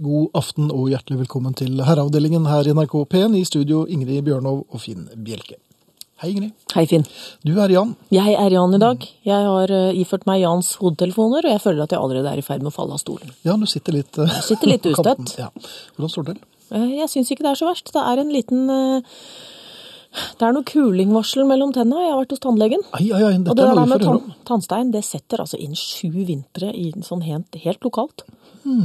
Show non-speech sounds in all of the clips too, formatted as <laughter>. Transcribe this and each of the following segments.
God aften og hjertelig velkommen til herreavdelingen her i NRK P1. I studio Ingrid Bjørnov og Finn Bjelke. Hei, Ingrid. Hei, Finn. Du er Jan. Jeg er Jan i dag. Jeg har eh, iført meg Jans hodetelefoner, og jeg føler at jeg allerede er i ferd med å falle av stolen. Ja, du sitter litt jeg sitter litt <laughs> ustøtt. Ja. Hvordan står det til? Eh, Jeg syns ikke det er så verst. Det er en liten Det er noe kulingvarsel mellom tenna. Jeg har vært hos tannlegen. Ai, ai, ai, Og det er der med tann, tannstein, det setter altså inn sju vintre i sånn helt, helt lokalt. Det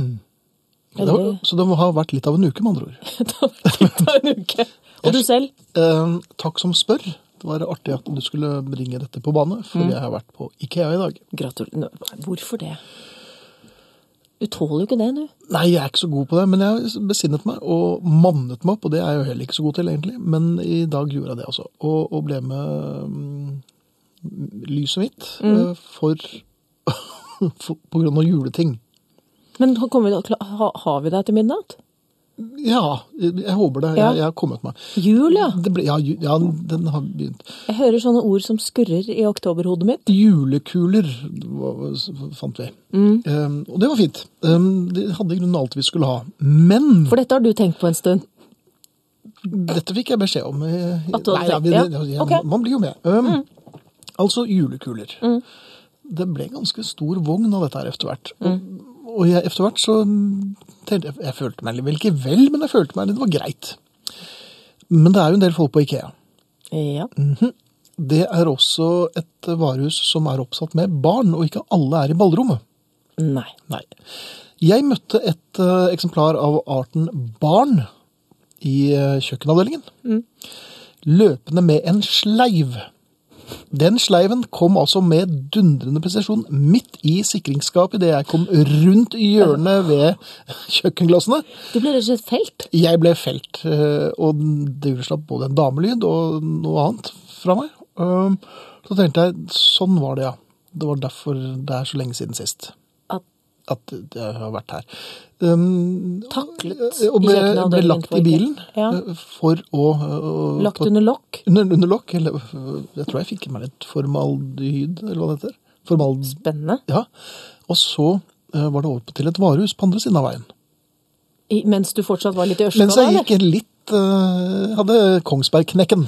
var, så det må ha vært litt av en uke, med andre ord. <laughs> Det har vært litt av en uke. Og du selv? Eh, takk som spør. Det var artig at du skulle bringe dette på bane, for Mm. jeg har vært på Ikea i dag. Gratulerer. Hvorfor det? Du tåler jo ikke det, du. Nei, jeg er ikke så god på det, men jeg besinnet meg og mannet meg opp, og det er jeg jo heller ikke så god til egentlig, men i dag gjorde jeg det altså, og, og ble med um, lyset mitt mm. for, <laughs> for, på grunn av juleting. Men vi, har vi deg til midnatt? Ja, jeg håper det. Ja. Jeg, jeg har kommet meg. Jul, ja. Det ble, ja, ju- ja, den har begynt. Jeg hører sånne ord som skurrer i oktoberhodet mitt. Julekuler fant vi. Um, og det var fint. Um, de hadde i grunnen alt vi skulle ha. Men For dette har du tenkt på en stund. Dette fikk jeg beskjed om. eh, At du hadde Nei, ja, vi- ja. ja, Ok. Man blir jo med. Um, Altså julekuler. Det ble ganske stor vogn av dette her etter hvert. Og, og jeg, etter hvert så tenkte jeg Jeg følte meg vel ikke vel, men jeg følte meg det var greit. Men det er jo en del folk på Ikea. Ja. Det er også et varehus som er oppsatt med barn, og ikke alle er i ballrommet. Nei. Nei. Jeg møtte et uh, eksemplar av arten barn i uh, kjøkkenavdelingen. Løpende med en sleiv. Den sleiven kom altså med dundrende presisjon midt i sikringsskapet idet jeg kom rundt hjørnet ved kjøkkenglassene. Du ble rett og slett felt. Jeg ble felt, eh, og det slapp både en damelyd og noe annet fra meg. Eh, Så tenkte jeg, sånn var det, ja. Det var derfor det er så lenge siden sist At jeg har vært her. Um, Taklet og i ble, ble lagt i bilen Ja. eh, for å uh, lagt under lokk. under, under lokk. Eller, eh, jeg tror jeg fikk i meg litt formaldehyd, eller hva det heter. Formal... Spennende. Ja. Og så uh, var det over til et varehus på andre siden av veien. I, mens du fortsatt var litt i Ørskog? Mens jeg eller? gikk litt uh, Hadde Kongsbergknekken.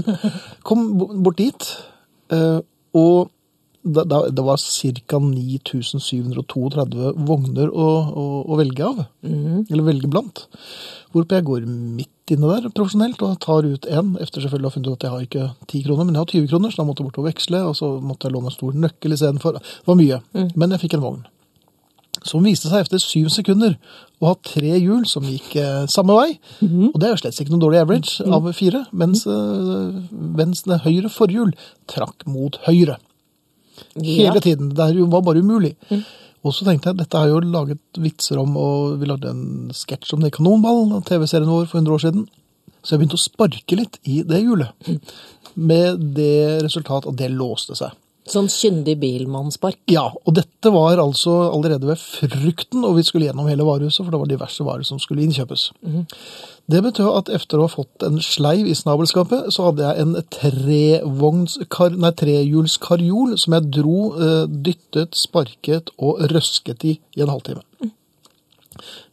<laughs> Kom bort dit, eh, og da, det var ca. 9732 vogner å, å, å velge av. Eller velge blant. Hvorpå jeg går midt inne der profesjonelt og tar ut en, efter selvfølgelig å ha funnet ut at jeg har ikke 10 kroner, men jeg har 20 kroner, så da måtte jeg bort og veksle, og så måtte jeg låne en stor nøkkel istedenfor. Det var mye. Men jeg fikk en vogn. Som viste seg etter syv sekunder å ha tre hjul som gikk eh, samme vei. Og det er jo slett ikke noe dårlig average av fire, mens eh, venstre høyre forhjul trakk mot høyre. Ja. Hele tiden. Det var bare umulig. Og så tenkte jeg, dette har jeg jo laget vitser om, og vi lagde en sketsj om det i Kanonball, TV-serien vår for 100 år siden. Så jeg begynte å sparke litt i det hjulet. Med det resultat at det låste seg. Sånn kyndig bilmannspark. Ja, og dette var altså allerede ved frukten, og vi skulle gjennom hele varehuset, for det var diverse varer som skulle innkjøpes. Det betød at etter å ha fått en sleiv i snabelskapet, så hadde jeg en trevogns- nei, trehjulskarjol som jeg dro, eh, dyttet, sparket og røsket i i en halvtime.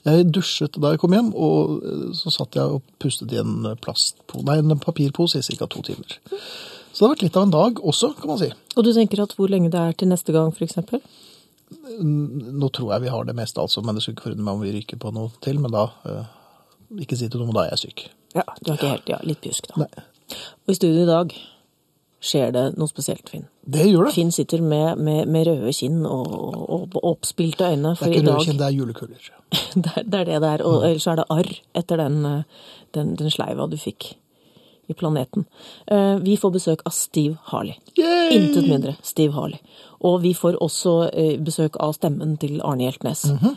Jeg dusjet da jeg kom hjem, og eh, så satt jeg og pustet i en, plastpo nei, en papirpose i ca. to timer. Så det har vært litt av en dag også, kan man si. Og du tenker at hvor lenge det er til neste gang, eksempel? Nå tror jeg vi har det meste, altså, men det skulle ikke forundre meg om vi ryker på noe til. Men da eh, Ikke si til noen, da er jeg syk. Ja, du er ikke helt, ja, litt pjusk da. Nei. Og i studio i dag skjer det noe spesielt, Finn. Det gjør det. Finn sitter med, med, med røde kinn og, og, oppspilte øyne, Det er ikke røde kinn, det er julekuler. <laughs> det, er, det det er. Og ellers er det arr etter den, eh, den, den sleiva du fikk i planeten. Eh, Vi får besøk av Steve Harley. Intet mindre. Steve Harley. Og vi får også eh, besøk av stemmen til Arne Hjeltnes. Mm -hmm.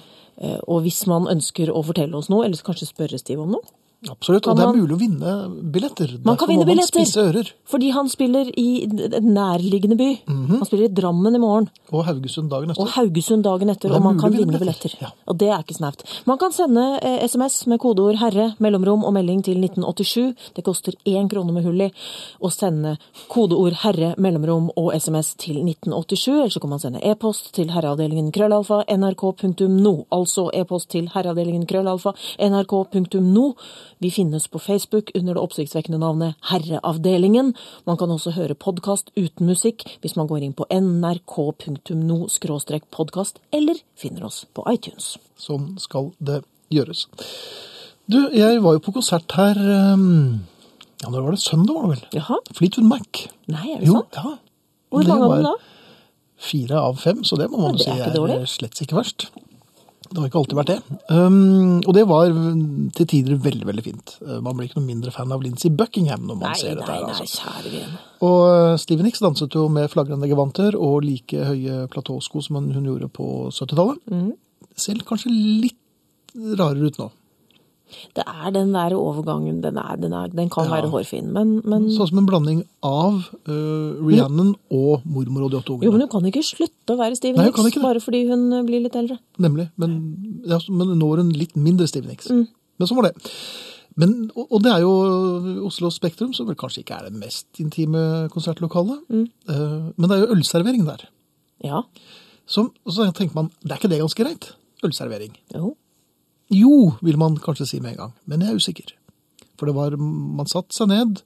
Og hvis man ønsker å fortelle oss noe, eller kanskje spørre Steve om noe, Absolutt. Og det er man- mulig å vinne billetter. Man kan Derfor vinne billetter. Man. Fordi han spiller i en nærliggende by. Mhm. Han spiller i Drammen i morgen. Og Haugesund dagen etter. Og. Haugesund dagen etter, Og man kan vinne vinne billetter. billetter. Ja. Og det er ikke snaut. Man kan sende eh, SMS med kodeord 'herre', mellomrom og melding til 1987. Det koster én krone med hull i å sende kodeord 'herre', mellomrom og SMS til 1987. Eller så kan man sende e-post til herreavdelingen krøllalfa nrk.no. Altså e-post til herreavdelingen krøllalfa nrk.no. Vi finnes på Facebook under det oppsiktsvekkende navnet Herreavdelingen. Man kan også høre podkast uten musikk hvis man går inn på nrk.no podkast, eller finner oss på iTunes. Sånn skal det gjøres. Du, jeg var jo på konsert her um, Ja, når var det? Søndag, var det vel? Jaha? Fleetwood Mac. Nei, er det Jo, sant? ja. Hvor mange av dem da? Fire av fem, så det må man Ja, si er er, slett ikke verst. Det har ikke alltid vært det. Um, og det var til tider veldig, veldig fint. Uh, Man blir ikke noe mindre fan av Lincy Buckingham når man Nei, ser dette her. nei, Altså. kjære vene. Og uh, Steven Nix danset jo med flagrende gevanter og like høye platåsko som hun hun gjorde på 70-tallet. Mm. Ser kanskje litt rarere ut nå. Det er den der overgangen, den, er, den, er, den kan Ja. være hårfin, men, men Sånn som en blanding av uh, Rhiannon og mormor og de åtte Jo, men hun kan ikke slutte å være Steven det. bare fordi hun eh, blir litt eldre. Nemlig. Men, ja, men nå er hun litt mindre Steven Nicks. Mm. Men sånn var det. Men, og, og det er jo Oslo Spektrum, som vel kanskje ikke er det mest intime konsertlokalet. Mm. Uh, men det er jo ølservering der. Ja. Så, og så tenker man, det er ikke det ganske greit? Ølservering. Jo. Jo, vil man kanskje si med en gang, men jeg er usikker. For det var, man satte seg ned,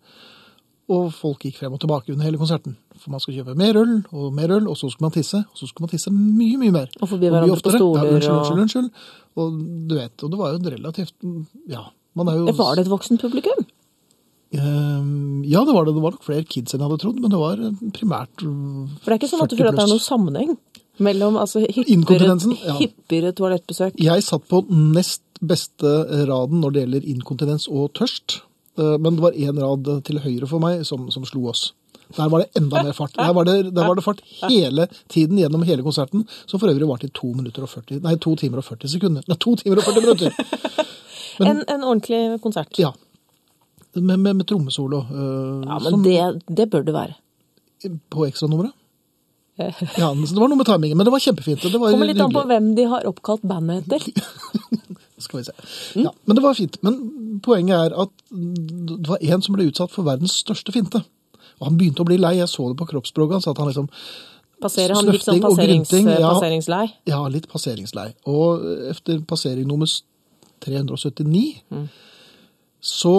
og folk gikk frem og tilbake under hele konserten. For man skal kjøpe mer øl og mer øl, og så skal man tisse. Og så skal man tisse mye, mye mer. Og forbi hverandre på stoler Ja, unnskyld, unnskyld, unnskyld. Og du vet, og det var jo et relativt Ja, man er jo Var det et voksent publikum? Ehm, Ja, det var det. Det var nok flere kids enn jeg hadde trodd, men det var primært For det er ikke sånn at du føler at det er noen sammenheng mellom altså, hyppigere, ja. hyppigere toalettbesøk? Jeg satt på nest beste raden når det gjelder inkontinens og tørst. Eh, Men det var én rad til høyre for meg som, som slo oss. Der var det enda mer fart. Der var det, der var det fart hele tiden gjennom hele konserten, som for øvrig varte i to, minutter og 40, nei, to timer og 40 sekunder. Nei, to timer og 40 minutter! <laughs> En, en ordentlig konsert. Ja. Med, med, med trommesolo. Øh, Ja, men som det, det bør det være. på ekstranummeret. Ja, så det var noe med timingen, men det var kjempefint. Det var Kommer litt an på hvem de har oppkalt bandet etter. <laughs> Skal vi se. Ja, men det var fint. Men poenget er at det var en som ble utsatt for verdens største finte. Og han begynte å bli lei. Jeg så det på kroppsspråket hans. at han liksom Passerer han litt sånn passerings, ja. passeringslei? Ja, litt passeringslei. Og etter passering nummer 379 så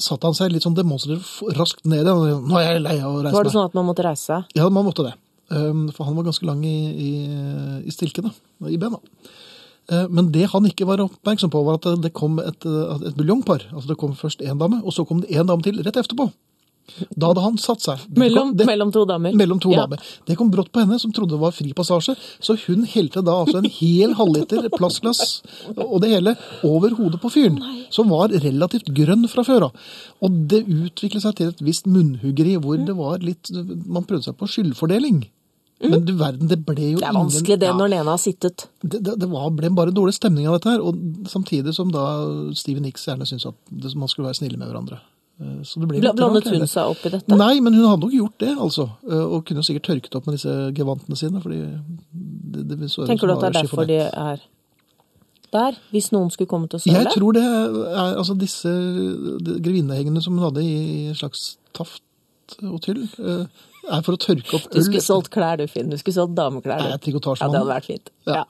satte han seg litt sånn demonstrativt raskt ned igjen. Nå er jeg lei av å reise meg. Var det sånn at man måtte reise seg? Ja, man måtte det. Um, For han var ganske lang i, i, i stilkene, i bena. Eh, Men det han ikke var oppmerksom på, var at det kom et, eh, et buljongpar. Altså det kom først én dame, og så kom det én dame til rett etterpå. Da hadde han satt seg. Det Mellom, det, mellom to damer? mellom to Ja. damer. Det kom brått på henne, som trodde det var fri passasje. Så hun helte da altså en hel halvliter plastglass og det hele over hodet på fyren, som var relativt grønn fra før av. Og det utviklet seg til et visst munnhuggeri hvor det var litt Man prøvde seg på skyldfordeling. Men du verden, det ble jo Det er vanskelig det når ja, Lena har sittet. det, det, det var, ble bare dårlig stemning av dette her, og samtidig som da Steven Nicks gjerne syntes at det, man skulle være snille med hverandre. Eh, Så det Blandet hun seg opp i dette? Nei, men hun hadde nok gjort det, altså. Eh, Og kunne sikkert tørket opp med disse gevantene sine. fordi det, det så Tenker du at det er derfor de er der? Hvis noen skulle komme til å Jeg tror det er altså disse grevinnehengene som hun hadde i, i en slags taft og tyll, eh, er for å tørke opp Du skulle solgt klær, du, Finn. Du skulle solgt dameklær. Nei, du. trikotasjemann. Ja, det hadde vært fint. Ja. Ja.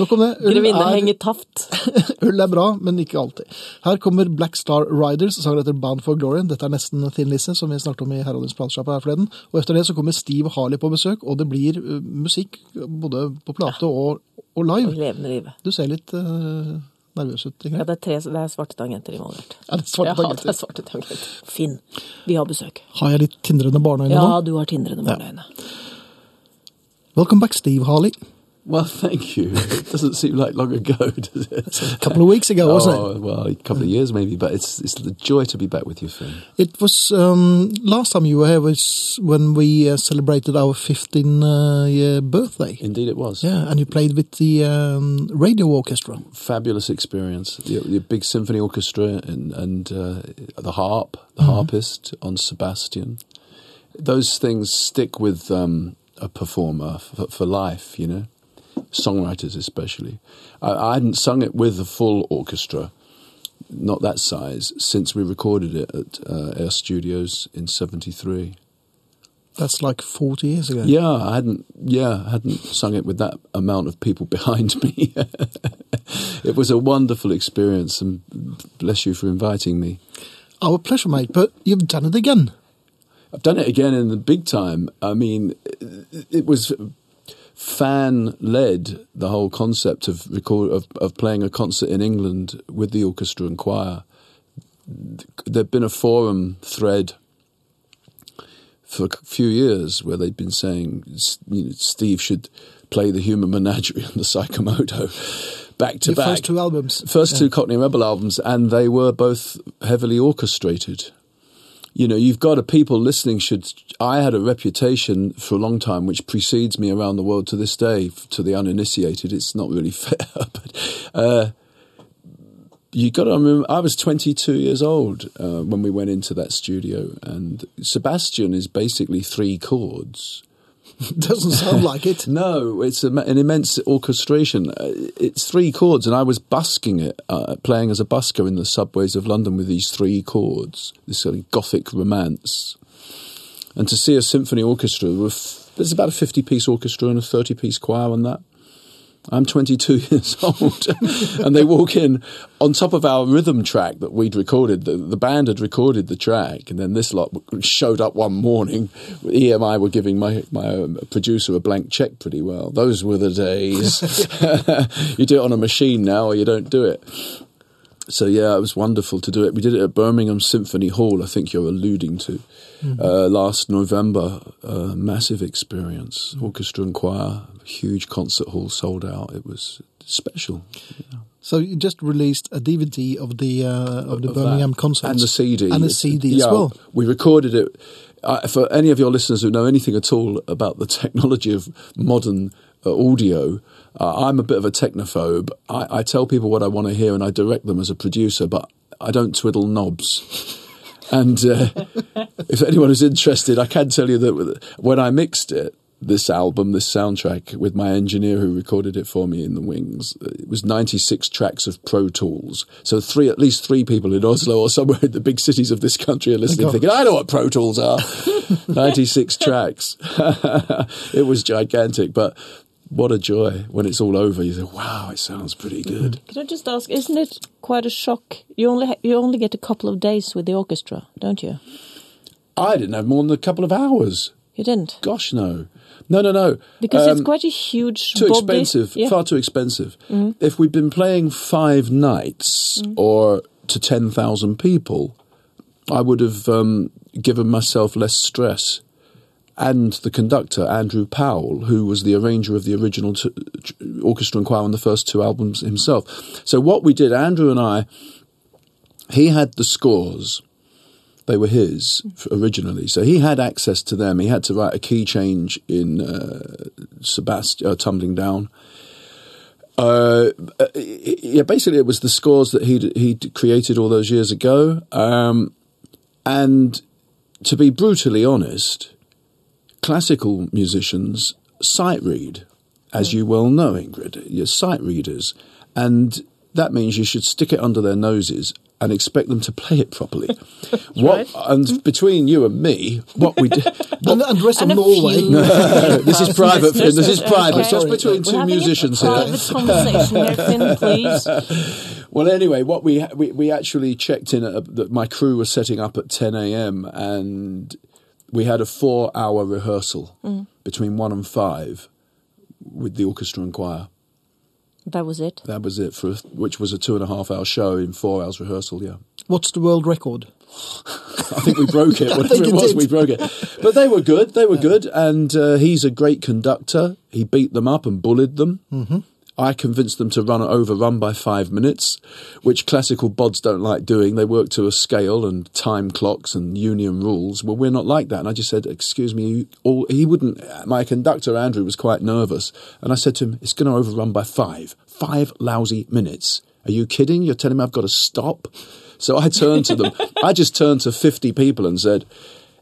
Nok om det. Grevinne er- henger taft. <laughs> Øl er bra, men ikke alltid. Her kommer Black Star Riders, sangen heter Bound for Glory. Dette er nesten Thin Lizzie, som vi snakket om i Heraldens platesjappe her forleden. Og etter det så kommer Steve Harley på besøk, og det blir uh, musikk både på plate og, og live. Levende livet. Du ser litt uh, nervøs ut, Ja, det er, tre, det er svarte tangenter involvert. Er det svarte ja, det er svarte tangenter. Finn, vi har besøk. Har jeg litt tindrende barneøyne Ja, nå? du har tindrende barneøyne. Welcome back, Steve Harley. Well, <laughs> thank you. It doesn't seem like long ago, <laughs> does it? A couple of weeks ago, wasn't oh, well, a couple of years maybe, but it's it's a joy to be back with you, Finn. it? It was um, last time you were here was when we uh, celebrated our 15 uh, year birthday. Indeed, it was. Yeah, and you played with the um, radio orchestra. Fabulous experience. The, the big symphony orchestra and and uh, the harp, the harpist on Sebastian. Those things stick with um, a performer for, for life, you know. Songwriters, especially. I, I hadn't sung it with a full orchestra, not that size, since we recorded it at uh, Air Studios in '73. That's like 40 years ago. Yeah, I hadn't. Yeah, I hadn't sung it with that amount of people <laughs> behind me. it was a wonderful experience, and bless you for inviting me. Our pleasure, mate. But you've done it again. I've done it again in the big time. I mean, it was fan led. The whole concept of record of, of playing a concert in England with the orchestra and choir. There'd been a forum thread for a few years where they'd been saying you know, Steve should play the Human Menagerie and the Psychomoto back to Your back. first two albums. First two Cockney Rebel albums, and they were both heavily orchestrated. You know, you've got a people listening. Should I had a reputation for a long time, which precedes me around the world to this day. To the uninitiated, it's not really <laughs> fair, but uh, you got to remember. I was 22 years old uh, when we went into that studio, and Sebastian is basically three chords. <laughs> Doesn't sound like it. <laughs> No, it's a, an immense orchestration. Uh, It's three chords, and I was busking it, uh, playing as a busker in the subways of London with these three chords, this sort of gothic romance. And to see a symphony orchestra with there's about a 50 piece orchestra and a 30 piece choir on that. I'm 22 <laughs> years old, <laughs> and they walk in on top of our rhythm track that we'd recorded. The, the band had recorded the track, and then this lot showed up one morning. EMI were giving my my um, producer a blank check pretty well. Those were the days. <laughs> you do it on a machine now, or you don't do it. So yeah, it was wonderful to do it. We did it at Birmingham Symphony Hall. I think you're alluding to uh, last November. Uh, massive experience, orchestra and choir, huge concert hall sold out. It was special. So you just released a DVD of the uh, of the Of Birmingham concert and the CD and the CD yeah, as well. We recorded it. For any of your listeners who know anything at all about the <laughs> technology of modern audio, uh, I'm a bit of a technophobe. I, I tell people what I want to hear and I direct them as a producer, but I don't twiddle knobs. <laughs> And uh, <laughs> if anyone is interested, I can tell you that when I mixed it, this album, this soundtrack, with my engineer who recorded it for me in the wings, it was 96 tracks of Pro Tools. So three, at least three people in Oslo or somewhere in the big cities of this country are listening, God. thinking, "I know what Pro Tools are." <laughs> 96 tracks. it was gigantic, but. What a joy when it's all over! You say, "Wow, it sounds pretty good." Can I just ask, isn't it quite a shock? You only ha- you only get a couple of days with the orchestra, don't you? I didn't have more than a couple of hours. You didn't Gosh, no, no, no, no. because it's Um, quite a huge too body. expensive, Yeah. far too expensive. If we'd been playing five nights or to 10,000 people, I would have um, given myself less stress. And the conductor, Andrew Powell, who was the arranger of the original t- orchestra and choir on the first two albums himself. So, what we did, Andrew and I, he had the scores they were his originally, so he had access to them. He had to write a key change in uh, Sebastian uh, tumbling down. Uh, uh, yeah, basically, it was the scores that he'd he'd created all those years ago. Um, and to be brutally honest, classical musicians sight read, as hmm. you well know, Ingrid. You're sight readers, and that means you should stick it under their noses and expect them to play it properly. <laughs> what and hmm. between you and me, what we did. And, <laughs> and the rest And of Norway. few- <laughs> this is private, Finn. This is Okay. private. Just Sorry. between We're two musicians a here. conversation here, Finn, please. Well, anyway, what we we, we actually checked in at, that my crew was setting up at 10 a.m. and we had a four-hour rehearsal between one and five with the orchestra and choir. That was it. That was it for a, which was a two and a half hour show in four hours rehearsal. Yeah, What's the world record? <laughs> I think we broke it. <laughs> Whatever it was, did. we broke it. But they were good. They were good, and uh, he's a great conductor. He beat them up and bullied them. Mm-hmm. I convinced them to run overrun by five minutes, which classical bods don't like doing. They work to a scale and time clocks and union rules. Well, we're not like that. And I just said, "Excuse me." All he wouldn't. My conductor Andrew was quite nervous, and I said to him, "It's going to overrun by five. Five lousy minutes. Are you kidding? You're telling me I've got to stop?" So I <laughs> turned to them. I just turned to 50 people and said,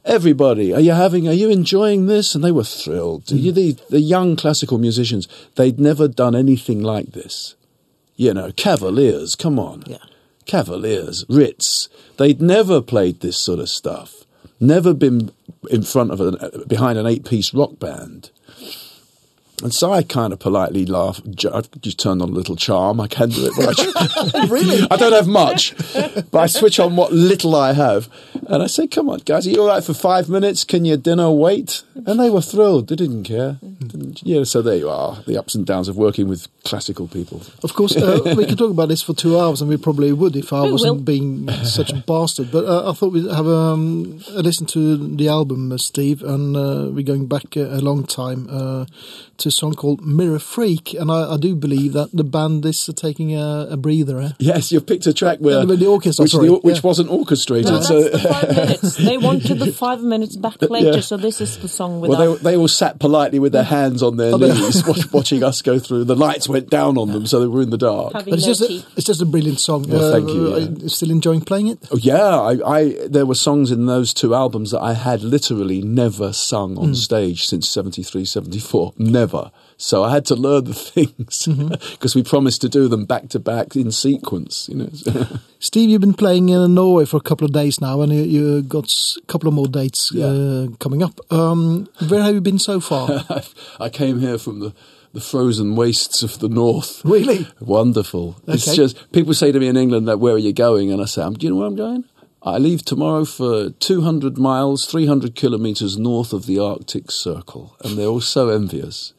Everybody, are you having, are you enjoying this? And they were thrilled. Mm. You, the, the young classical musicians, they'd never done anything like this. You know, Cavaliers, come on. Yeah. Cavaliers, Ritz. They'd never played this sort of stuff. Never been in front of a, behind an eight piece rock band. And so I kind of politely laugh. Ju- I just turned on a little charm. I can do it, but I, <laughs> Really? <laughs> I don't have much. But I switch on what little I have. And I say, come on, guys, are you all right for five minutes? Can your dinner wait? And they were thrilled. They didn't care. Didn't- yeah, so there you are. The ups and downs of working with classical people. Of course, uh, <laughs> we could talk about this for two hours, and we probably would if I We wasn't will. being such a bastard. But uh, I thought we'd have um, a listen to the album, uh, Steve, and uh, we're going back a, a long time uh, to a song called Mirror Freak, and I, I do believe that the band is uh, taking a, a breather. Eh? Yes, you've picked a track where Yeah, with the orchestra, which, sorry, the- which yeah. wasn't orchestrated. No, so, that's the five minutes. They <laughs> wanted the five minutes back later, Yeah. so this is the song well, they, they all sat politely with their hands on their <laughs> knees, watch, watching us go through. The lights went down on them, so they were in the dark. having But it's no just, a, it's just a brilliant song. Well, thank you, are yeah. still enjoying playing it? Oh, yeah, I, I there were songs in those two albums that I had literally never sung on stage since 73, 74. Never. So I had to learn the <laughs> things because we promised to do them back to back in sequence. You know, <laughs> Steve, you've been playing in Norway for a couple of days now, and you, you got a couple of more dates Yeah. uh, coming up. Um, where have you been so far? <laughs> I came here from the, the frozen wastes of the north. Really? Wonderful. It's just people say to me in England that where are you going, and I say, "Um, do you know where I'm going? I leave tomorrow for 200 miles, 300 kilometers north of the Arctic Circle, and they're all so envious.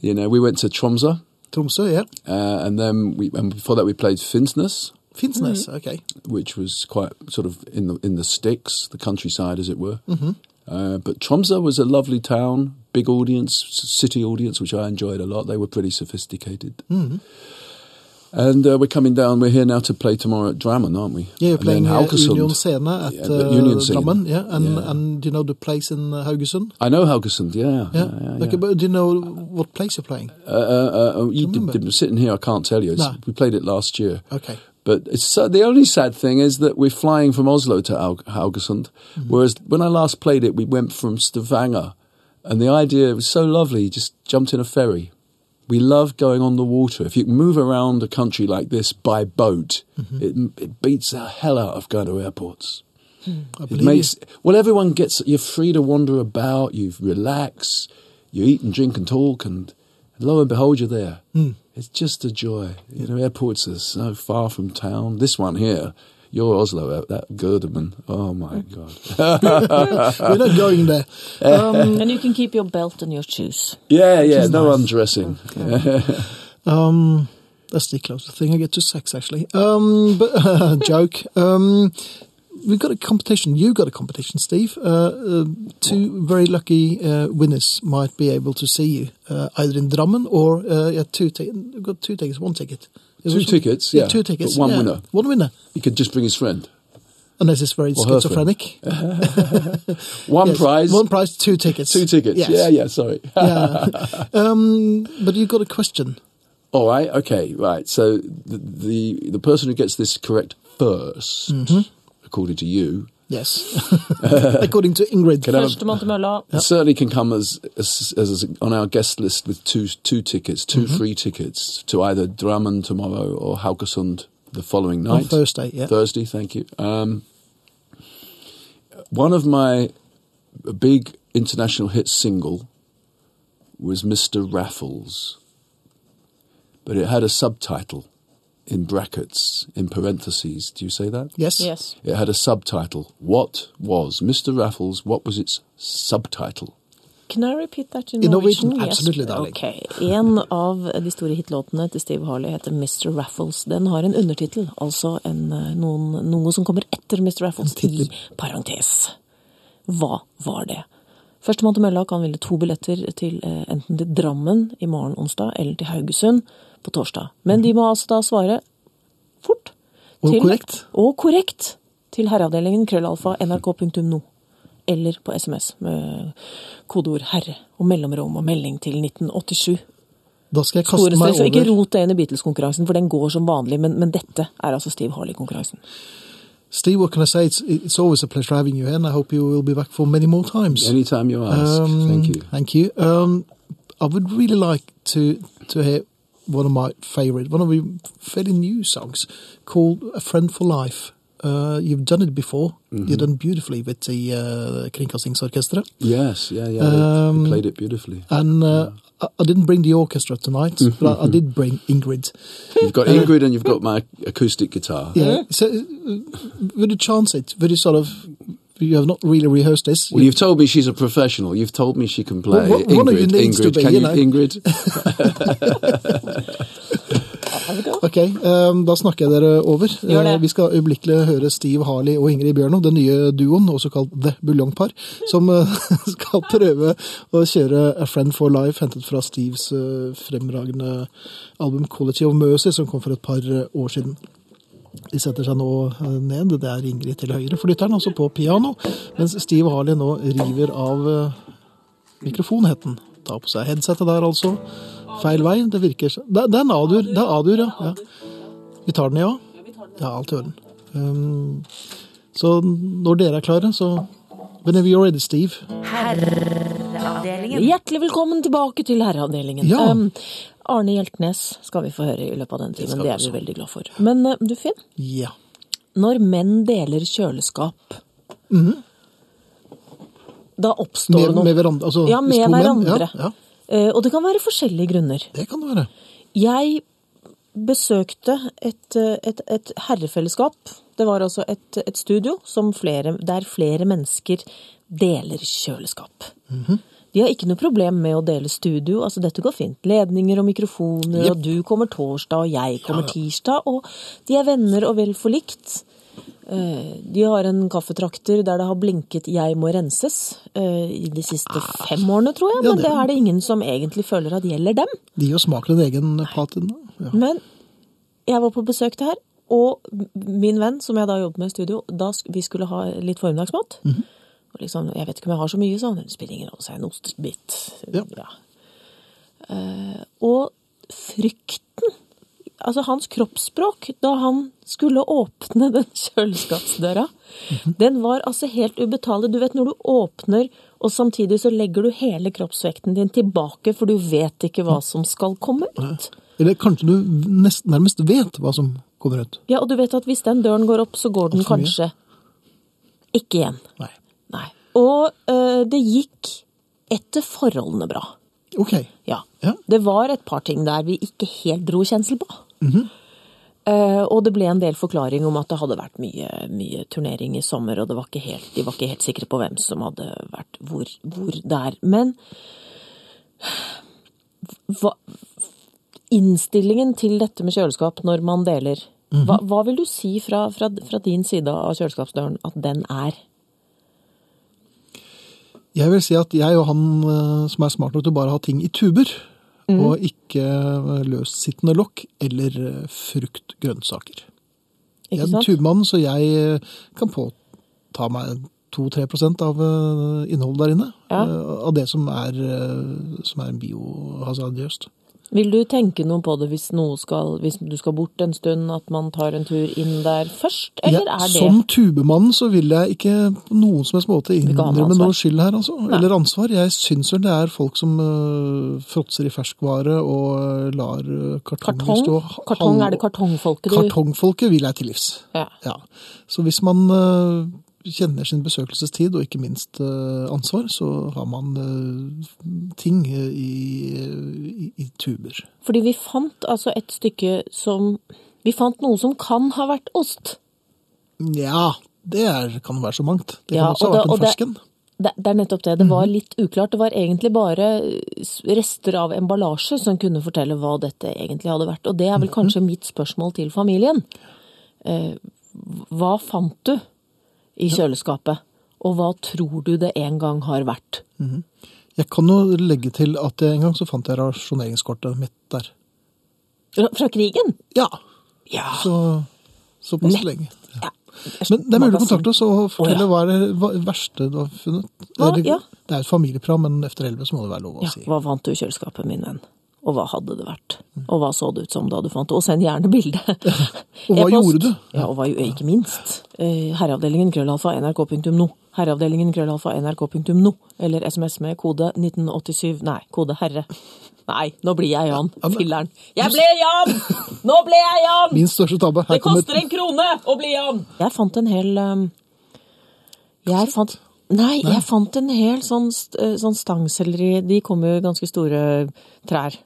You know, we went to Tromsø, Tromsø, yeah. uh, and then we, and before that we played Finnsnes, Finnsnes, okay. which was quite sort of in the in the sticks, the countryside, as it were. Mm-hmm. Uh, but Tromsø was a lovely town, big audience, city audience, which I enjoyed a lot. They were pretty sophisticated. Mm-hmm. And uh, we're coming down. We're here now to play tomorrow at Drammen, aren't we? Yeah, playing uh, Union Scene at Yeah, uh, the Union Scene. Drammen, yeah. And, Yeah. and do you know the place in uh, Haugesund? I know Haugesund. Yeah, Yeah. yeah, Okay, but do you know what place you're playing? Uh, uh, uh, you remember? did, sitting here, I can't tell you. No. We played it last year. Okay. But it's so, the only sad thing is that we're flying from Oslo to Haug- Haugesund, Mm-hmm. whereas when I last played it, we went from Stavanger, and the idea was so lovely. You just jumped in a ferry. We love going on the water. If you move around a country like this by boat, Mm-hmm. it, it beats the hell out of going to airports. I It makes you. well, everyone gets. You're free to wander about. You relax. You eat and drink and talk, and lo and behold, you're there. Hmm. It's just a joy. You know, airports are so far from town. This one here, your Oslo, uh, that Gerdeman. Oh my god. <laughs> We're not going there. <laughs> Um, and you can keep your belt and your shoes. yeah, yeah. No nice. undressing. <laughs> um, that's the closest thing I get to sex, actually. Um, but joke. Um, we've got a competition. You got a competition, Steve. Uh, uh, two very lucky uh, winners might be able to see you uh, either in Drammen or uh, yeah, two. Ti- we've got two tickets. One ticket. Two tickets, yeah, two tickets. but one yeah. winner. One winner. He could just bring his friend. Unless it's very Or schizophrenic. <laughs> One Yes. prize. One prize, two tickets. Two tickets. Yes. Yeah, yeah. Sorry. <laughs> yeah. Um, but you've got a question. All right. Okay. Right. So the the, the person who gets this correct 1st Mm-hmm. according to you, Yes. <laughs> According to Ingrid. Can I have a- Første mann til mølla. certainly can come as, as as on our guest list with two two tickets, 2 Mm-hmm. free tickets to either Drammen tomorrow or Haugesund the following On night. Thursday, yeah. Thursday. Thank you. Um, one of my big international hit single was Mr. Raffles, but it had a subtitle in brackets, in parentheses. Do you say that? Yes. Yes. It had a subtitle. What was Mr. Raffles? What was its subtitle? Can I repeat that in In Norwegian? Norwegian, Yes. absolutely, darling. Okay. En av de store hitlåtene til Steve Harley heter Mr. Raffles. Den har en undertittel, altså en, eh, noen, noe som kommer etter Mr. Raffles, i parentes. Hva var det? Førstemann til mølla kan ville to billetter til eh, enten til Drammen i morgen onsdag eller til Haugesund på torsdag. Men de må altså da svare fort. Og korrekt. Og korrekt til herreavdelingen krøllalfa nrk.no. Eller på SMS med kodeord 'herre' og mellomrom og melding til 1987. Da skal jeg kaste Store meg over ikke rot det inn i Beatles-konkurransen, for den går som vanlig. Men, men dette er altså Steve Harley-konkurransen. Steve, what can I say? It's, it's always a pleasure having you here, and I hope you will be back for many more times. Anytime you ask. Um, Thank you. Thank you. Um, I would really like to to hear one of my favorite, one of my fairly new songs called "A Friend for Life." Uh, you've done it before. Mm-hmm. You've done beautifully with the uh, Kringkastingsorkestret. Yes, yeah, yeah. Um, they played it beautifully. And uh, I, I didn't bring the orchestra tonight, but I, I did bring Ingrid. You've got Ingrid and you've got my acoustic guitar. Yeah. So, uh, would you chance it? Would you sort of? You have not really rehearsed this. Well, you've told me she's a professional. You've told me she can play. Well, one- one of you Ingrid, needs to Ingrid, be, can you you, know. Ingrid? <laughs> <laughs> Ok, um, da snakker jeg dere over. Eh, vi skal øyeblikkelig høre Steve Harley og Ingrid Bjørno, den nye duoen, også kalt The Buljongpar, som eh, <laughs> skal prøve å kjøre A Friend for Life, hentet fra Steves eh, fremragende album Quality of Mercy, som kom for et par eh, år siden. De setter seg nå eh, ned. Det er Ingrid til høyre for lytteren, altså på piano, mens Steve Harley nå river av eh, mikrofonhetten. Ta på seg headsetet der, altså. Feil vei. Det virker sånn. Det, det er en A-dur. Det er A-dur, ja. ja. Vi tar den, ja? Ja, alt i orden. Um, så når dere er klare, så Whenever you're ready, Steve. Herreavdelingen. Hjertelig velkommen tilbake til herreavdelingen. Ja. Um, Arne Hjeltnes skal vi få høre i løpet av den timen. Det er vi veldig glad for. Men uh, du, Finn. Ja. Når menn deler kjøleskap, da oppstår det noe. med hverandre? Altså, ja, med hverandre. menn? Ja, ja, og det kan være forskjellige grunner. det kan det være. Jeg besøkte et, eh, et, et herrefellesskap. Det var altså et, et studio som flere, der flere mennesker deler kjøleskap. De har ikke noe problem med å dele studio. altså Dette går fint. Ledninger og mikrofoner, yep. og du kommer torsdag, og jeg kommer tirsdag. Og de er venner og vel forlikt. Eh, De har en kaffetrakter der det har blinket 'jeg må renses' eh, i de siste fem årene, tror jeg. Ja, Men det- er det ingen som egentlig føler at gjelder dem. De gir smaken en egen patin Ja. Men jeg var på besøk til her, og min venn, som jeg da jobbet med i studio, da vi skulle ha litt formiddagsmat. Mhm. Og liksom, jeg vet ikke om jeg har så mye, sa han. Det spiller ingen rolle, så er en ostebit. Ja. Eh, og frykten, altså hans kroppsspråk, da han skulle åpne den kjøleskapsdøra, Mhm. den var altså helt ubetalelig. Du vet når du åpner, og samtidig så legger du hele kroppsvekten din tilbake, for du vet ikke hva som skal komme ut. Eller kanskje du nest, nærmest vet hva som kommer ut. Ja, og du vet at hvis den døren går opp, så går den kanskje ikke igjen. Nei. Nei. Og øh, det gikk etter forholdene bra. Ok. Ja. Ja. Det var et par ting der vi ikke helt dro kjensel på. Mhm. Uh, og det ble en del forklaring om at det hadde vært mye, mye turnering i sommer, og det var ikke helt, de var ikke helt sikre på hvem som hadde vært hvor, hvor der. Men hva, innstillingen til dette med kjøleskap når man deler, Mhm. hva, hva vil du si fra, fra, fra din side av kjøleskapsdøren at den er? Jeg vil si at jeg og han eh, som er smart nok til å bare ha ting i tuber, og ikke eh, løssittende lokk eller fruktgrønnsaker. frukt, grønnsaker. Jeg er en tubmann, så jeg eh, kan påta meg 2-3 av eh, innholdet der inne. Ja. eh, Av det som er, eh, som er biohazardiøst. Vil du tenke noe på det hvis, skal, hvis du skal bort en stund, at man tar en tur inn der først? Eller Ja, er det Som tubemann så vil jeg ikke på noen som helst måte innrømme noe skyld her, altså. Eller ansvar. Jeg syns vel det er folk som uh, fråtser i ferskvare og øh, lar øh, kartonger kartong? stå Kartong, er det kartongfolket du Kartongfolket vil jeg til livs. Ja. Ja. Så hvis man øh, kjenner sin besøkelsestid og ikke minst øh, ansvar, så har man øh, ting øh, i, i, tuber. Fordi vi fant altså et stykke som Vi fant noe som kan ha vært ost. Nja, det er, kan være så mangt. Det Ja, også ha vært en fersken. det, det er nettopp det. Det var litt uklart. Det var egentlig bare rester av emballasje som kunne fortelle hva dette egentlig hadde vært. Og det er vel kanskje mitt spørsmål til familien. Eh, hva fant du i kjøleskapet? Og hva tror du det en gang har vært? Jeg kan jo legge til at en gang så fant jeg rasjoneringskortet mitt der. Fra, krigen? Ja, Ja. så såpass Nett. lenge. ja. Men det er mulig å kontakte oss og fortelle ja. hva er det er verste du har funnet. Hva? Ja. Det er et familieprogram, men efter elleve så må det være lov å Ja, si. hva vant du i kjøleskapet, min venn? Og hva hadde det vært? Og hva så det ut som da du fant det? Og send gjerne bilde. <laughs> Og hva E-post. gjorde du? Ja, og hva, ikke minst. Eh, Herreavdelingen krøllalfa nrk.no. Herreavdelingen krøllalfa nrk.no. Eller SMS med kode 1987 Nei, kode herre. Nei, nå blir jeg Jan. Filleren. Jeg ble Jan! Nå ble jeg Jan! Min største tabbe. Det koster en krone å bli Jan! Jeg fant en hel um, Jeg fant Nei, jeg fant en hel sånn, eh, sånn stangselleri. De kommer jo i ganske store trær.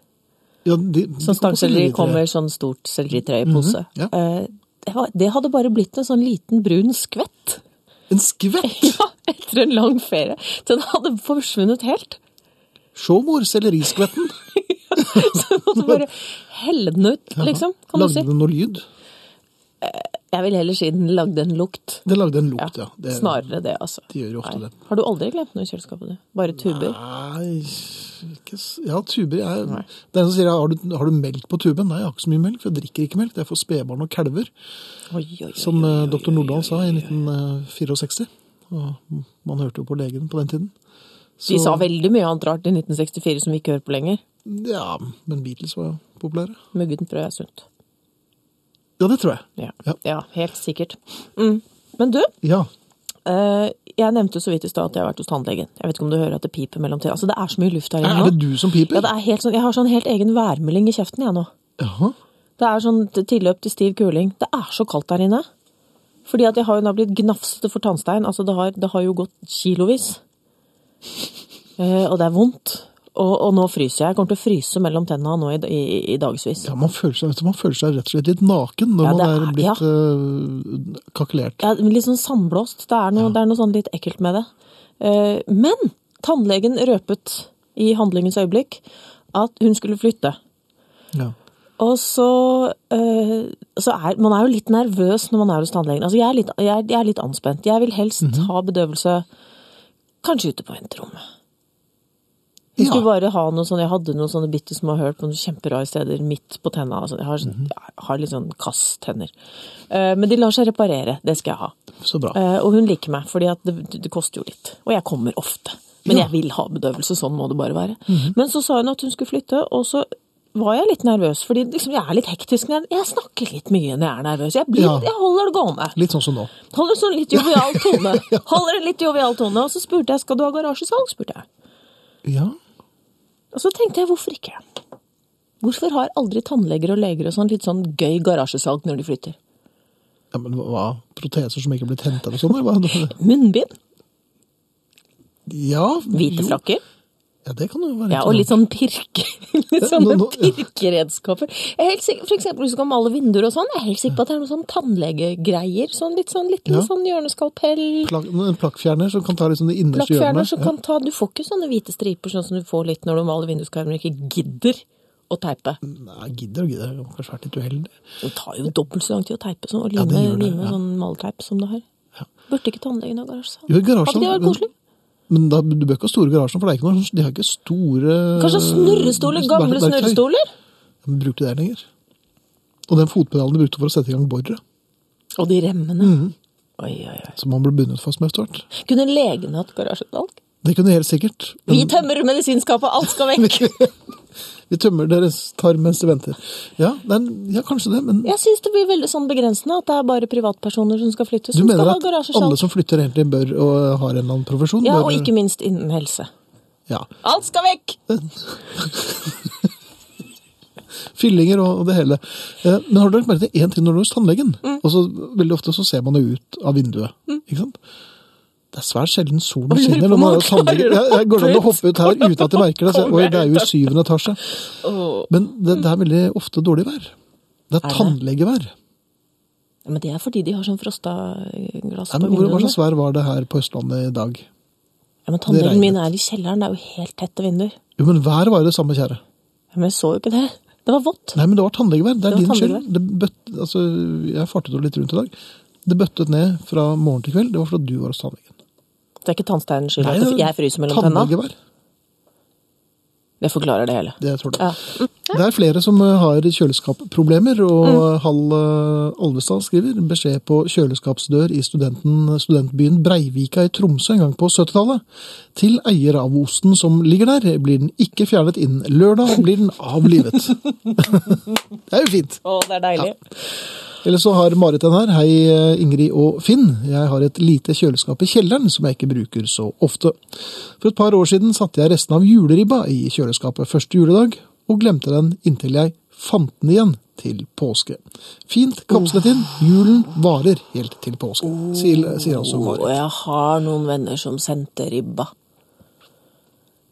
Ja, de, de Sånn stangselleri selleri- kommer sånn stort selleritre i pose. ja. Eh, det, hadde bare blitt en sånn liten brun skvett. En skvett! <laughs> Ja, etter en lang ferie. Den hadde forsvunnet helt. Se, mor, selleriskvetten. <laughs> Så jeg måtte bare helle den ut, liksom. Kan du Lagde si. den noe lyd? Jeg vil heller si den lagde en lukt. Den lagde en lukt, ja. Det, Snarere det, altså. De gjør jo ofte Nei. det. Har du aldri glemt noe i kjøleskapet? du? Bare tuber? Nei, ikke Ja, tuber jeg, Det er en som sier har du, har du melk på tuben? Nei, jeg har ikke så mye melk, for jeg drikker ikke melk. Det er for spedbarn og kalver, Oi, oi, oi, som eh, doktor Nordahl sa i 1964. Og man hørte jo på legen på den tiden. De sa veldig mye annet rart i 1964 som vi ikke hører på lenger. Ja, men Beatles var jo populære. Muggent brød er sunt. Ja, det tror jeg. Ja, Ja. ja helt sikkert. Mm. Men du, Ja. Eh, jeg nevnte så vidt i stad at jeg har vært hos tannlegen. Jeg vet ikke om du hører at det piper mellom til. Altså, det er så mye luft her inne nå. Er det du som piper? Ja, det er helt sånn, jeg har sånn helt egen værmelding i kjeften, jeg nå. Jaha. Det er sånn tilløp til stiv kuling. Det er så kaldt der inne. Fordi at jeg har jo nå blitt gnafsete for tannstein. Altså, det har, det har jo gått kilovis. Eh, og det er vondt. Og, og nå fryser jeg. Jeg kommer til å fryse mellom tenna nå i, i, i dagsvis. Ja, man føler, seg, du, man føler seg rett og slett litt naken når Ja, man er er- blitt Uh, kakelert. Ja, litt sånn sandblåst. Det er noe, det er noe sånn litt ekkelt med det. Uh, men tannlegen røpet i handlingens øyeblikk at hun skulle flytte. Ja. Og så, eh, så er Man er jo litt nervøs når man er hos tannlegen. Altså, jeg er litt, jeg, jeg er litt anspent. Jeg vil helst Mhm. ha bedøvelse kanskje ute på venterommet. Jeg skulle bare ha noe sånn, jeg hadde noen sånne bitte små høl på noen kjemperare steder midt på tenna. Altså, jeg, har, sånn- Mhm. jeg har litt sånn kasstenner. Uh, men de lar seg reparere, det skal jeg ha. Så bra. Uh, og hun liker meg, fordi det, det koster jo litt. Og jeg kommer ofte. Men Ja. Jeg vil ha bedøvelse, sånn må det bare være. Men så sa hun at hun skulle flytte, og så var jeg litt nervøs, fordi liksom, jeg er litt hektisk. Men Jeg, jeg snakker litt mye når jeg er nervøs. Jeg, blir, Ja. jeg holder det gående. Litt sånn som nå. Holder sånn litt jovial tone. <laughs> Holder en litt jovial tone. Og så spurte jeg skal du ha garasjesalg, spurte jeg. Ja. Og så tenkte jeg hvorfor ikke? Hvorfor har aldri tannleger og leger og sånn litt sånn gøy garasjesalg når de flytter? ja men hva? Proteser som ikke er blitt hentet og sånn? Munnbind? Ja. Hvite frakker? Ja, det kan jo være Ja, og litt sånn pirke, <laughs> litt Ja, nå- nå- ja. pirkeredskaper. Jeg er helt sikker, for eksempel hvis du skal male vinduer og sånn, jeg er helt sikker på at det er noen sånn tannlegegreier. Sånn litt sånn liten Ja. sånn hjørneskalpell. Plak en plakkfjerner som kan ta sånn det innerste hjørnet. som kan ta Du får ikke sånne hvite striper sånn som du får litt når du maler vinduskarmer og ikke gidder å teipe. Nei, gidder og gidder. Det har kanskje vært litt uheldig. Det tar jo dobbelt så lang tid å teipe sånn, og Ja, lime, det, lime ja. sånn maleteip som det har. Ja. Burde ikke tannlegen ha garasje? Jo, Hadde ikke det vært koselig? Men da, du bør ikke ha store garasjer, for det er ikke noe, de har ikke store Kanskje snurrestoler? Gamle snurrestoler? Men bruker de der lenger. Og den fotpedalen de brukte for å sette i gang boret, Og de remmene. Mhm. Oi, oi, oi. som man ble bundet fast med etter hvert. Kunne legene hatt garasjeutvalg? Det kunne helt sikkert. Vi tømmer medisinskapet, alt skal vekk! <laughs> Vi tømmer deres tarm mens de venter. Ja, det er, ja kanskje det, men Jeg syns det blir veldig sånn begrensende at det er bare privatpersoner som skal flytte, du som skal mener at alle som flytter egentlig bør og har en eller annen profesjon? Ja, bør, og ikke minst innen helse. Ja. Alt skal vekk! Fyllinger og, det hele. Eh, Men har du lagt merke til én ting når du er hos tannlegen? Mm. Og så Veldig ofte så ser man jo ut av vinduet. Ikke sant? Det er svært sjelden solen skinner når man å Jeg, jeg går an å hoppe ut her uten at de merker det. <laughs> Oi, det er jo i syvende etasje. Men det, det er veldig ofte dårlig vær. Det er tannlegevær. Ja, Men det er fordi de har sånn frosta glass Nei, på vinduene. Hva slags vær var det her på Østlandet i dag? Ja, Men tannlegen min er i kjelleren, det er jo helt tette vinduer. Jo, men været var jo det samme, kjære. Ja, Men jeg så jo ikke det. Det var vått. Nei, men det var tannlegevær. Det er Det din skyld. Det bøtt, altså, jeg fartet jo litt rundt i dag. Det bøttet ned fra morgen til kveld. Det var fordi du var hos tannlegen. Det er ikke tannsteinens skyld Nei, at jeg fryser mellom tenna. Tannlegevær. Det forklarer det hele. Det tror jeg. Ja. Mm. Det er flere som eh, har kjøleskapproblemer, og Hall Olvestad Alvestad skriver beskjed på kjøleskapsdør i studentbyen Breivika i Tromsø en gang på 70-tallet. Til eier av osten som ligger der, blir den ikke fjernet innen lørdag, blir den avlivet. <laughs> <laughs> det er jo fint. Å, det er deilig. Eller så har Marit den her. Hei, eh, Ingrid og Finn. Jeg har et lite kjøleskap i kjelleren som jeg ikke bruker så ofte. For et par år siden satte jeg resten av juleribba i kjøleskapet første juledag, og glemte den inntil jeg fant den igjen til påske. Fint kapslet inn. Julen varer helt til påske, sier, sier altså Og Marit. jeg har noen venner som sendte ribba.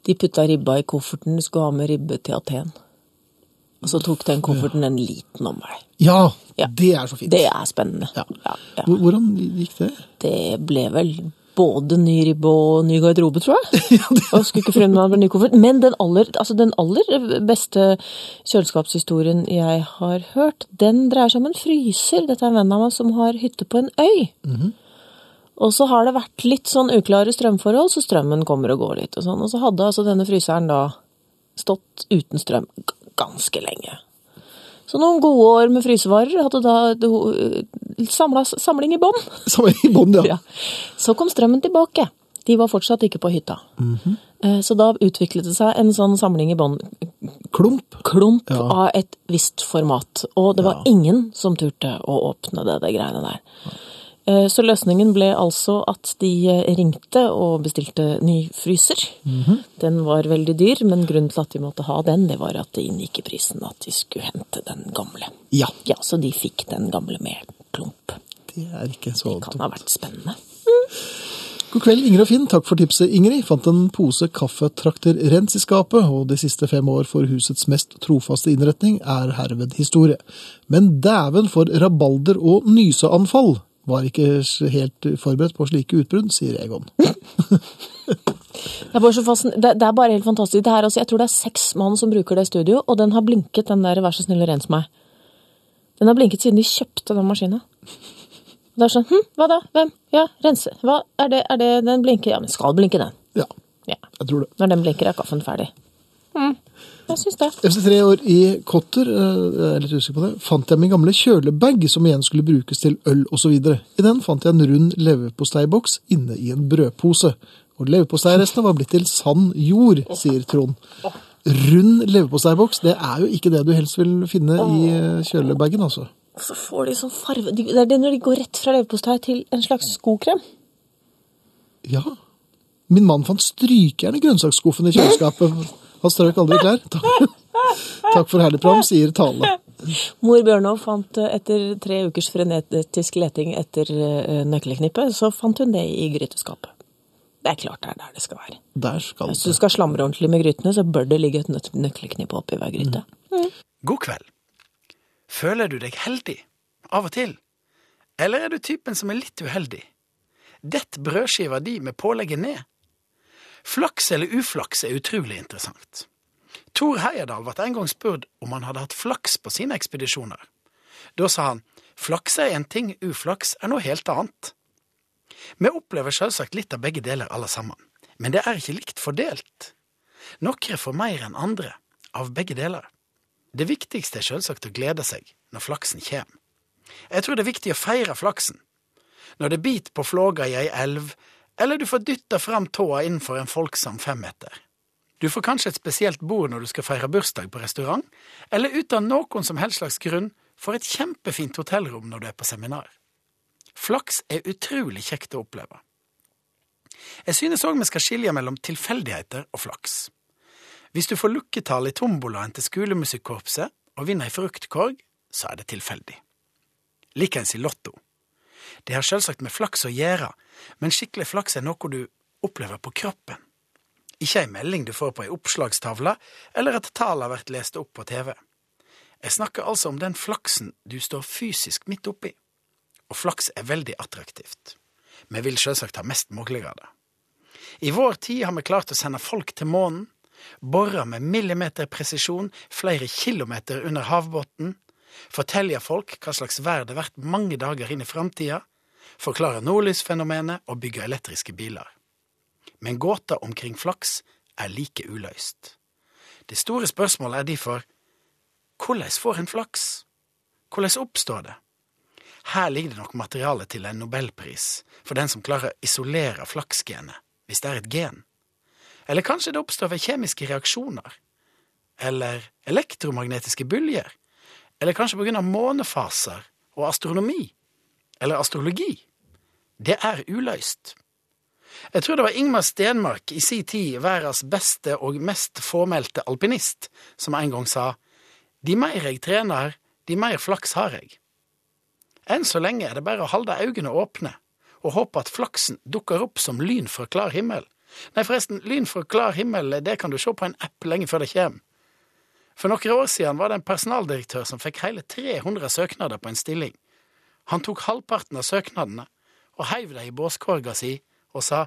De putta ribba i kofferten, de skulle ha med ribbe til Aten. Og så tok den kofferten en liten omvei. Ja, Ja. det er så fint. Det er spennende. Ja. Ja. Hvordan gikk det? Det ble vel både ny ribbe og ny garderobe, tror jeg. <laughs> Og skulle ikke fremme meg om ny koffert. Men den aller, altså den aller beste kjøleskapshistorien jeg har hørt, den dreier seg om en fryser. Dette er en venn av meg som har hytte på en øy. Og så har det vært litt sånn uklare strømforhold, så strømmen kommer og går litt og sånn. Og så hadde altså denne fryseren da stått uten strøm ganske lenge. Så noen gode år med frysevarer hadde da samla, samling i bånn. <laughs> Samling i bånn, ja. Ja. Så kom strømmen tilbake. De var fortsatt ikke på hytta. Eh, Så da utviklet det seg en sånn samling i bånn, Klump. klump Ja. av et visst format. Og det var ingen som turte å åpne det, det greiene der. Eh, Så løsningen ble altså at de eh, ringte og bestilte ny fryser. Den var veldig dyr, men grunnen til at de måtte ha den, det var at det inngikk i prisen at de skulle hente den gamle. Ja. Ja, så de fikk den gamle med klump. Det er ikke så Kan ha vært spennende. God kveld, Ingrid og Finn. Takk for tipset, Ingrid. Fant en pose kaffetrakterrens i skapet, og de siste fem år for husets mest trofaste innretning er herved historie. Men dæven for rabalder og nyseanfall! Var ikke helt forberedt på slike utbrudd, sier Egon. <laughs> Det er, bare så det, det er bare helt fantastisk. Det er, altså, jeg tror det er seks mann som bruker det studio, og den har blinket, den der 'vær så snill og rens meg'. Den har blinket siden de kjøpte den maskina. Det er sånn hm, hva da? Hvem? Ja, rense. Hva er det? Er det den blinker? Ja, men skal blinke, den. Ja, Ja. jeg tror det. Når den blinker, er kaffen ferdig. Hm, jeg syns det. Efter tre år i Kotter, eh, jeg er litt usikker på det, fant jeg min gamle kjølebag som igjen skulle brukes til øl osv. I den fant jeg en rund leverposteiboks inne i en brødpose. Og leverposteirestene var blitt til sann jord, sier Trond. Rund leverposteiboks, det er jo ikke det du helst vil finne i eh, kjølebagen, altså. Og så får de sånn farve Det er det når de går rett fra leverpostei til en slags skokrem. Ja. Min mann fant strykjern i grønnsaksskuffen i kjøleskapet. Han strøk aldri klær. <laughs> Takk, Takk for herlig program, sier Tale. Mor Bjørnov fant eh, etter tre ukers frenetisk leting etter eh, nøkkelknippet, så fant hun det i gryteskapet. Det er klart det er der det skal være. Der skal Hvis du skal slamre ordentlig med grytene, så bør det ligge et nøkkelknipp nøkkelknippe oppi hver gryte. God kveld. Føler du deg heldig? Av og til? Eller er du typen som er litt uheldig? Dett brødskiva di med pålegget ned. Flaks eller uflaks er utrolig interessant. Thor Heyerdahl ble en gang spurt om han hadde hatt flaks på sine ekspedisjoner. Da sa han flaks er én ting, uflaks er noe helt annet. Vi opplever selvsagt litt av begge deler alle sammen, men det er ikke likt fordelt. Noen får mer enn andre, av begge deler. Det viktigste er selvsagt å glede seg når flaksen kommer. Jeg tror det er viktig å feire flaksen. Når det biter på flåga i ei elv, eller du får dytta fram tåa innenfor en folksam femmeter. Du får kanskje et spesielt bord når du skal feire bursdag på restaurant, eller uten noen som helst slags grunn får et kjempefint hotellrom når du er på seminar. Flaks er utrolig kjekt å oppleve. Jeg synes òg vi skal skilje mellom tilfeldigheter og flaks. Hvis du får lukketall i tombolaen til skolemusikkorpset og vinner ei fruktkorg, så er det tilfeldig. Likeens i Lotto. Det har selvsagt med flaks å gjøre, men skikkelig flaks er noe du opplever på kroppen. Ikke ei melding du får på ei oppslagstavle, eller at tallene blir lest opp på TV. Jeg snakker altså om den flaksen du står fysisk midt oppi. Og flaks er veldig attraktivt. Vi vil selvsagt ha mest mulig av det. I vår tid har vi klart å sende folk til månen, bore med millimeterpresisjon flere kilometer under havbunnen, fortelle folk hva slags vær det blir mange dager inn i framtida, forklarer nordlysfenomenet og bygger elektriske biler. Men gåta omkring flaks er like uløst. Det store spørsmålet er derfor hvordan får en flaks? Hvordan oppstår det? Her ligger det nok materiale til en nobelpris for den som klarer å isolere flaksgenet, hvis det er et gen. Eller kanskje det oppstår ved kjemiske reaksjoner? Eller elektromagnetiske bølger? Eller kanskje av månefaser og astronomi? Eller astrologi? Det er uløst. Jeg tror det var Ingmar Stenmark i si tid, verdens beste og mest fåmælte alpinist, som en gang sa De mer jeg trener, de mer flaks har jeg. Enn så lenge er det bare å holde øynene åpne og håpe at flaksen dukker opp som lyn fra klar himmel. Nei, forresten, lyn fra klar himmel, det kan du se på en app lenge før det kommer. For noen år siden var det en personaldirektør som fikk hele 300 søknader på en stilling. Han tok halvparten av søknadene og heiv dem i båskorga si og sa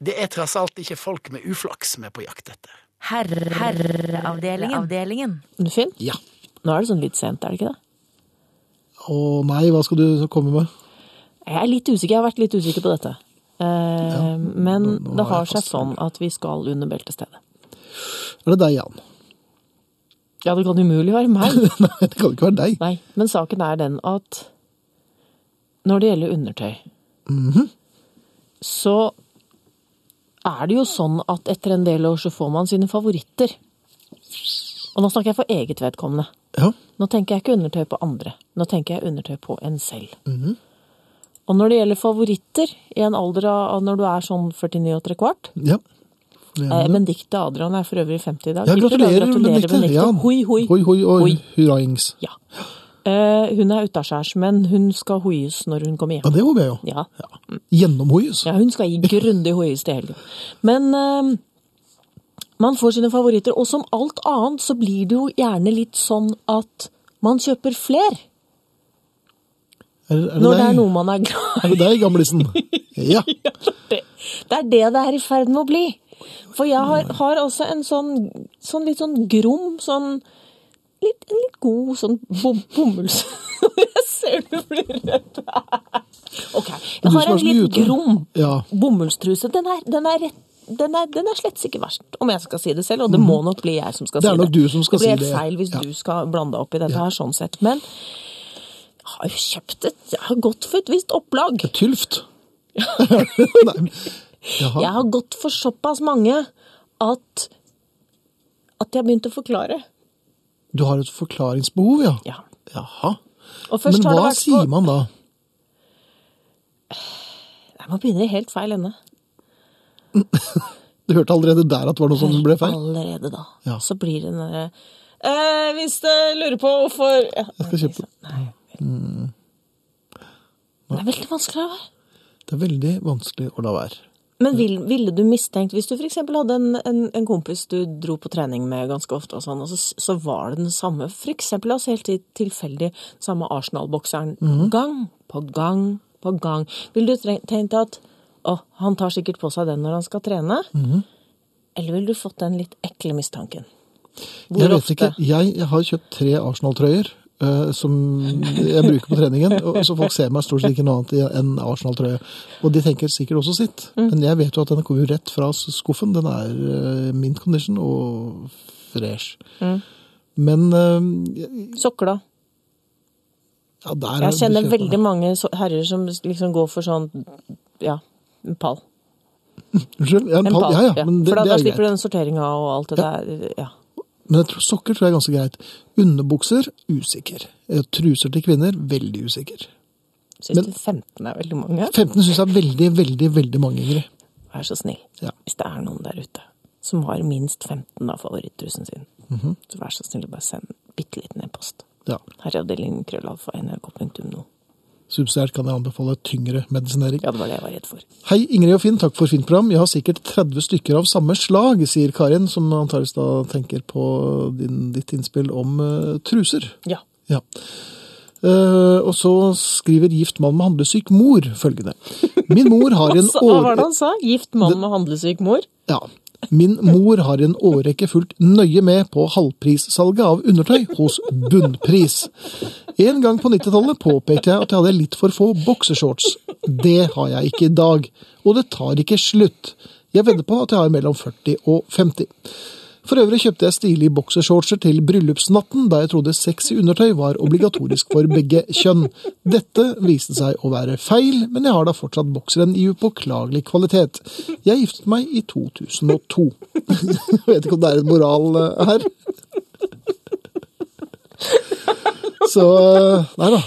det er tross alt ikke folk med uflaks vi er på jakt etter. Herreavdelingen. Avdelingen. Finn, Ja. nå er det sånn litt sent, er det ikke det? Å nei, hva skal du komme med? Jeg er litt usikker, jeg har vært litt usikker på dette. Eh, men nå- nå det har har seg sånn at vi skal under beltestedet. Er det deg, Jan? Ja, det kan umulig være meg. <laughs> nei, det kan ikke være deg. Nei, men saken er den at når det gjelder undertøy, Mhm. så er det jo sånn at etter en del år så får man sine favoritter. Og nå snakker jeg for eget vedkommende. Ja. Nå tenker jeg ikke undertøy på andre. Nå tenker jeg undertøy på en selv. Mhm. Og når det gjelder favoritter i en alder av når du er sånn 49 og tre kvart ja. Eh, Benedicte Adrian er for øvrig 50 i dag. Ja, gratulerer, gratulerer, gratulere Benedicte. Ja. Hoi, hoi. Hoi, hoi og hurraings. Ja. Eh, hun er utaskjærs, men hun skal hoies når hun kommer hjem. Ja, det håper jeg jo. Ja, Gjennomhoies. ja hun skal gi grundig hoies til helgen. Men eh, man får sine favoritter, og som alt annet så blir det jo gjerne litt sånn at man kjøper fler Er, er det når det er noe man er glad Er det deg, gamlisen? Ja. <laughs> Det det er det det er i ferd med å bli. For jeg har, har også en sånn, sånn litt sånn grom, sånn litt, En litt god sånn bom, bomulls... <laughs> Jeg ser du blir redd. <laughs> Ok. Jeg har er en litt grom Ja. bomullstruse. Den er, den er rett den er, den er slett ikke verst, om jeg skal si det selv, og det må nok bli jeg som skal si Det er si det. nok du som skal det blir si helt feil hvis Ja. du skal blande deg opp i dette her, sånn sett. Men jeg har jo kjøpt et Jeg har gått for et visst opplag. Et Tylft. <laughs> Nei. Jaha. Jeg har gått for såpass mange at at jeg har begynt å forklare. Du har et forklaringsbehov, ja? Ja. Jaha. Men hva sier man da? Nei, Man begynner i helt feil ende. <laughs> Du hørte allerede der at det var noe som ble feil? Allerede da. Ja. Så blir det den derre eh, Hvis du lurer på hvorfor ja, Jeg skal kjøpe Nei. Det er veldig vanskelig å være. Det er veldig vanskelig å la være. Men vil, ville du mistenkt, hvis du f.eks. hadde en, en, en kompis du dro på trening med ganske ofte, og sånn, og så, så var det den samme, f.eks. la oss helt tilfeldig, samme Arsenal-bokseren, gang på gang på gang. Ville du tenkt at å, han tar sikkert på seg den når han skal trene? Eller ville du fått den litt ekle mistanken? Hvor jeg vet ofte? ikke. Jeg har kjøpt tre Arsenal-trøyer eh, som jeg bruker på treningen. Og, så folk ser meg stort sett ikke noe annet enn Arsenal-trøye. Og de tenker sikkert også sitt. Mm. Men jeg vet jo at den kommer rett fra skuffen. Den er uh, mint condition og fresh. Mm. Men uh, Sokker, da? ja, er Jeg kjenner veldig mange herrer som liksom går for sånn, ja, en pall. <laughs> Unnskyld? Ja, en En pall. pall, Ja, ja. Men det, For da, det da slipper slipper du greit. den sorteringa og alt det der. Ja. Men jeg tror, sokker tror jeg er ganske greit. Underbukser usikker. Eh, Truser til kvinner veldig usikker. Syns Men- du 15 er veldig mange? 15 syns jeg er veldig, veldig, veldig mange, Ingrid. Vær så snill. Ja. Hvis det er noen der ute som har minst 15 av favorittrusen sin, Mhm. så vær så snill å bare send bitte liten e-post. Ja. Herreavdelingen krøllalfa nrk.no. Subsidiært kan jeg anbefale tyngre medisinering. Ja, det var det jeg var redd for. Hei, Ingrid og Finn, takk for fint program. Jeg har sikkert 30 stykker av samme slag, sier Karin, som antakeligvis da tenker på din, ditt innspill om uh, truser. Ja. Ja. Uh, og så skriver gift mann med handlesyk mor følgende. Min mor <laughs> har en årrekke hva var det han sa? Gift mann med handlesyk mor? Ja. Min mor har en årrekke fulgt nøye med på halvprissalget av undertøy hos Bunnpris. En gang på 90-tallet påpekte jeg at jeg hadde litt for få boksershorts. Det har jeg ikke i dag, og det tar ikke slutt. Jeg vedder på at jeg har mellom 40 og 50. For øvrig kjøpte jeg stilige boksershortser til bryllupsnatten, da jeg trodde sexy undertøy var obligatorisk for begge kjønn. Dette viste seg å være feil, men jeg har da fortsatt bokseren i upåklagelig kvalitet. Jeg giftet meg i 2002. <laughs> Jeg vet ikke om det er en moral eh, her. Så Nei da.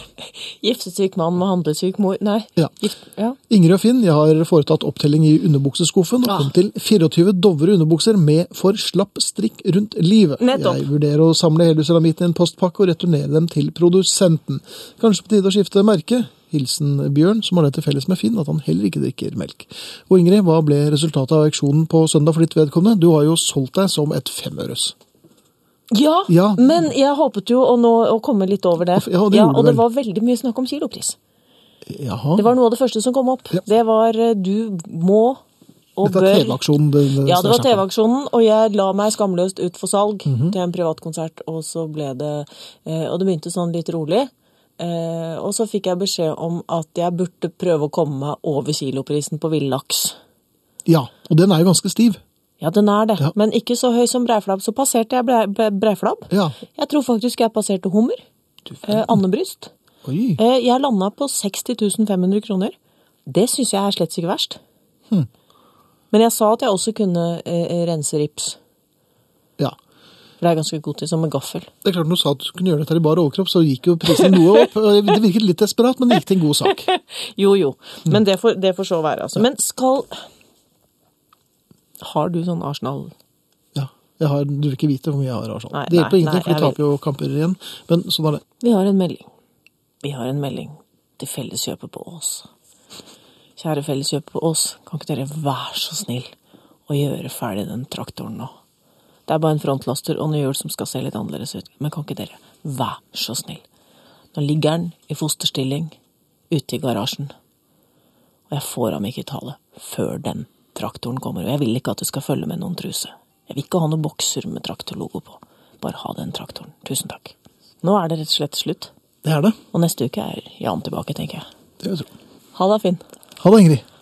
Giftesyk mann med handlesyk mor Nei. Ja. Gift, ja. Ingrid og Finn, jeg har foretatt opptelling i underbukseskuffen og Ah. kom til 24 Dovre underbukser med for slapp strikk rundt livet. Nettopp. Jeg vurderer å samle hele ceramitten i en postpakke og returnere dem til produsenten. Kanskje på tide å skifte merke? Hilsen Bjørn, som har det til felles med Finn at han heller ikke drikker melk. Og Ingrid, hva ble resultatet av auksjonen på søndag for ditt vedkommende? Du har jo solgt deg som et femøres. Ja, Ja. men jeg håpet jo å, nå, å komme litt over det. Ja, det ja, og det vel. var veldig mye snakk om kilopris. Jaha. Det var noe av det første som kom opp. Det var eh, du må og Dette bør er TV-aksjonen. det- det Ja, det var. TV-aksjonen, og jeg la meg skamløst ut for salg Mhm. til en privatkonsert, og så ble det eh, Og det begynte sånn litt rolig. Eh, og så fikk jeg beskjed om at jeg burde prøve å komme meg over kiloprisen på villaks. Ja, og den er jo ganske stiv. Ja, den er det, Ja. men ikke så høy som breiflabb. Så passerte jeg bre, bre, breiflabb. Ja. Jeg tror faktisk jeg passerte hummer. Eh, andebryst. Eh, jeg landa på 60 500 kroner. Det syns jeg er slett ikke verst. Hm. Men jeg sa at jeg også kunne eh, rense rips. Ja. For det er ganske god til, som med gaffel. Det er klart Når du sa at du kunne gjøre dette i bar overkropp, så gikk jo prisen noe opp. <laughs> Det virket litt desperat, men det gikk til en god sak. Jo, jo. Hm. Men det får, det får så være, altså. Men skal Har du sånn Arsenal Ja. Jeg har, du vil ikke vite hvor mye jeg har. Arsenal. Nei, det hjelper ingenting, for de taper jo kamper igjen. Men sånn er det. Vi har en melding. Vi har en melding til Felleskjøpet på Ås. Kjære Felleskjøpet på Ås, kan ikke dere være så snill å gjøre ferdig den traktoren nå? Det er bare en frontlaster og noe hjul som skal se litt annerledes ut, men kan ikke dere være så snill? Nå ligger den i fosterstilling ute i garasjen, og jeg får ham ikke i tale før den traktoren kommer, og jeg vil ikke at du skal følge med noen truse. Jeg vil ikke ha noen bokser med traktorlogo på. Bare ha den traktoren. Tusen takk. Nå er det rett og slett slutt. Det er det. Og neste uke er Jan tilbake, tenker jeg. Det vil jeg tro. Ha det, Finn. Ha det, Ingrid.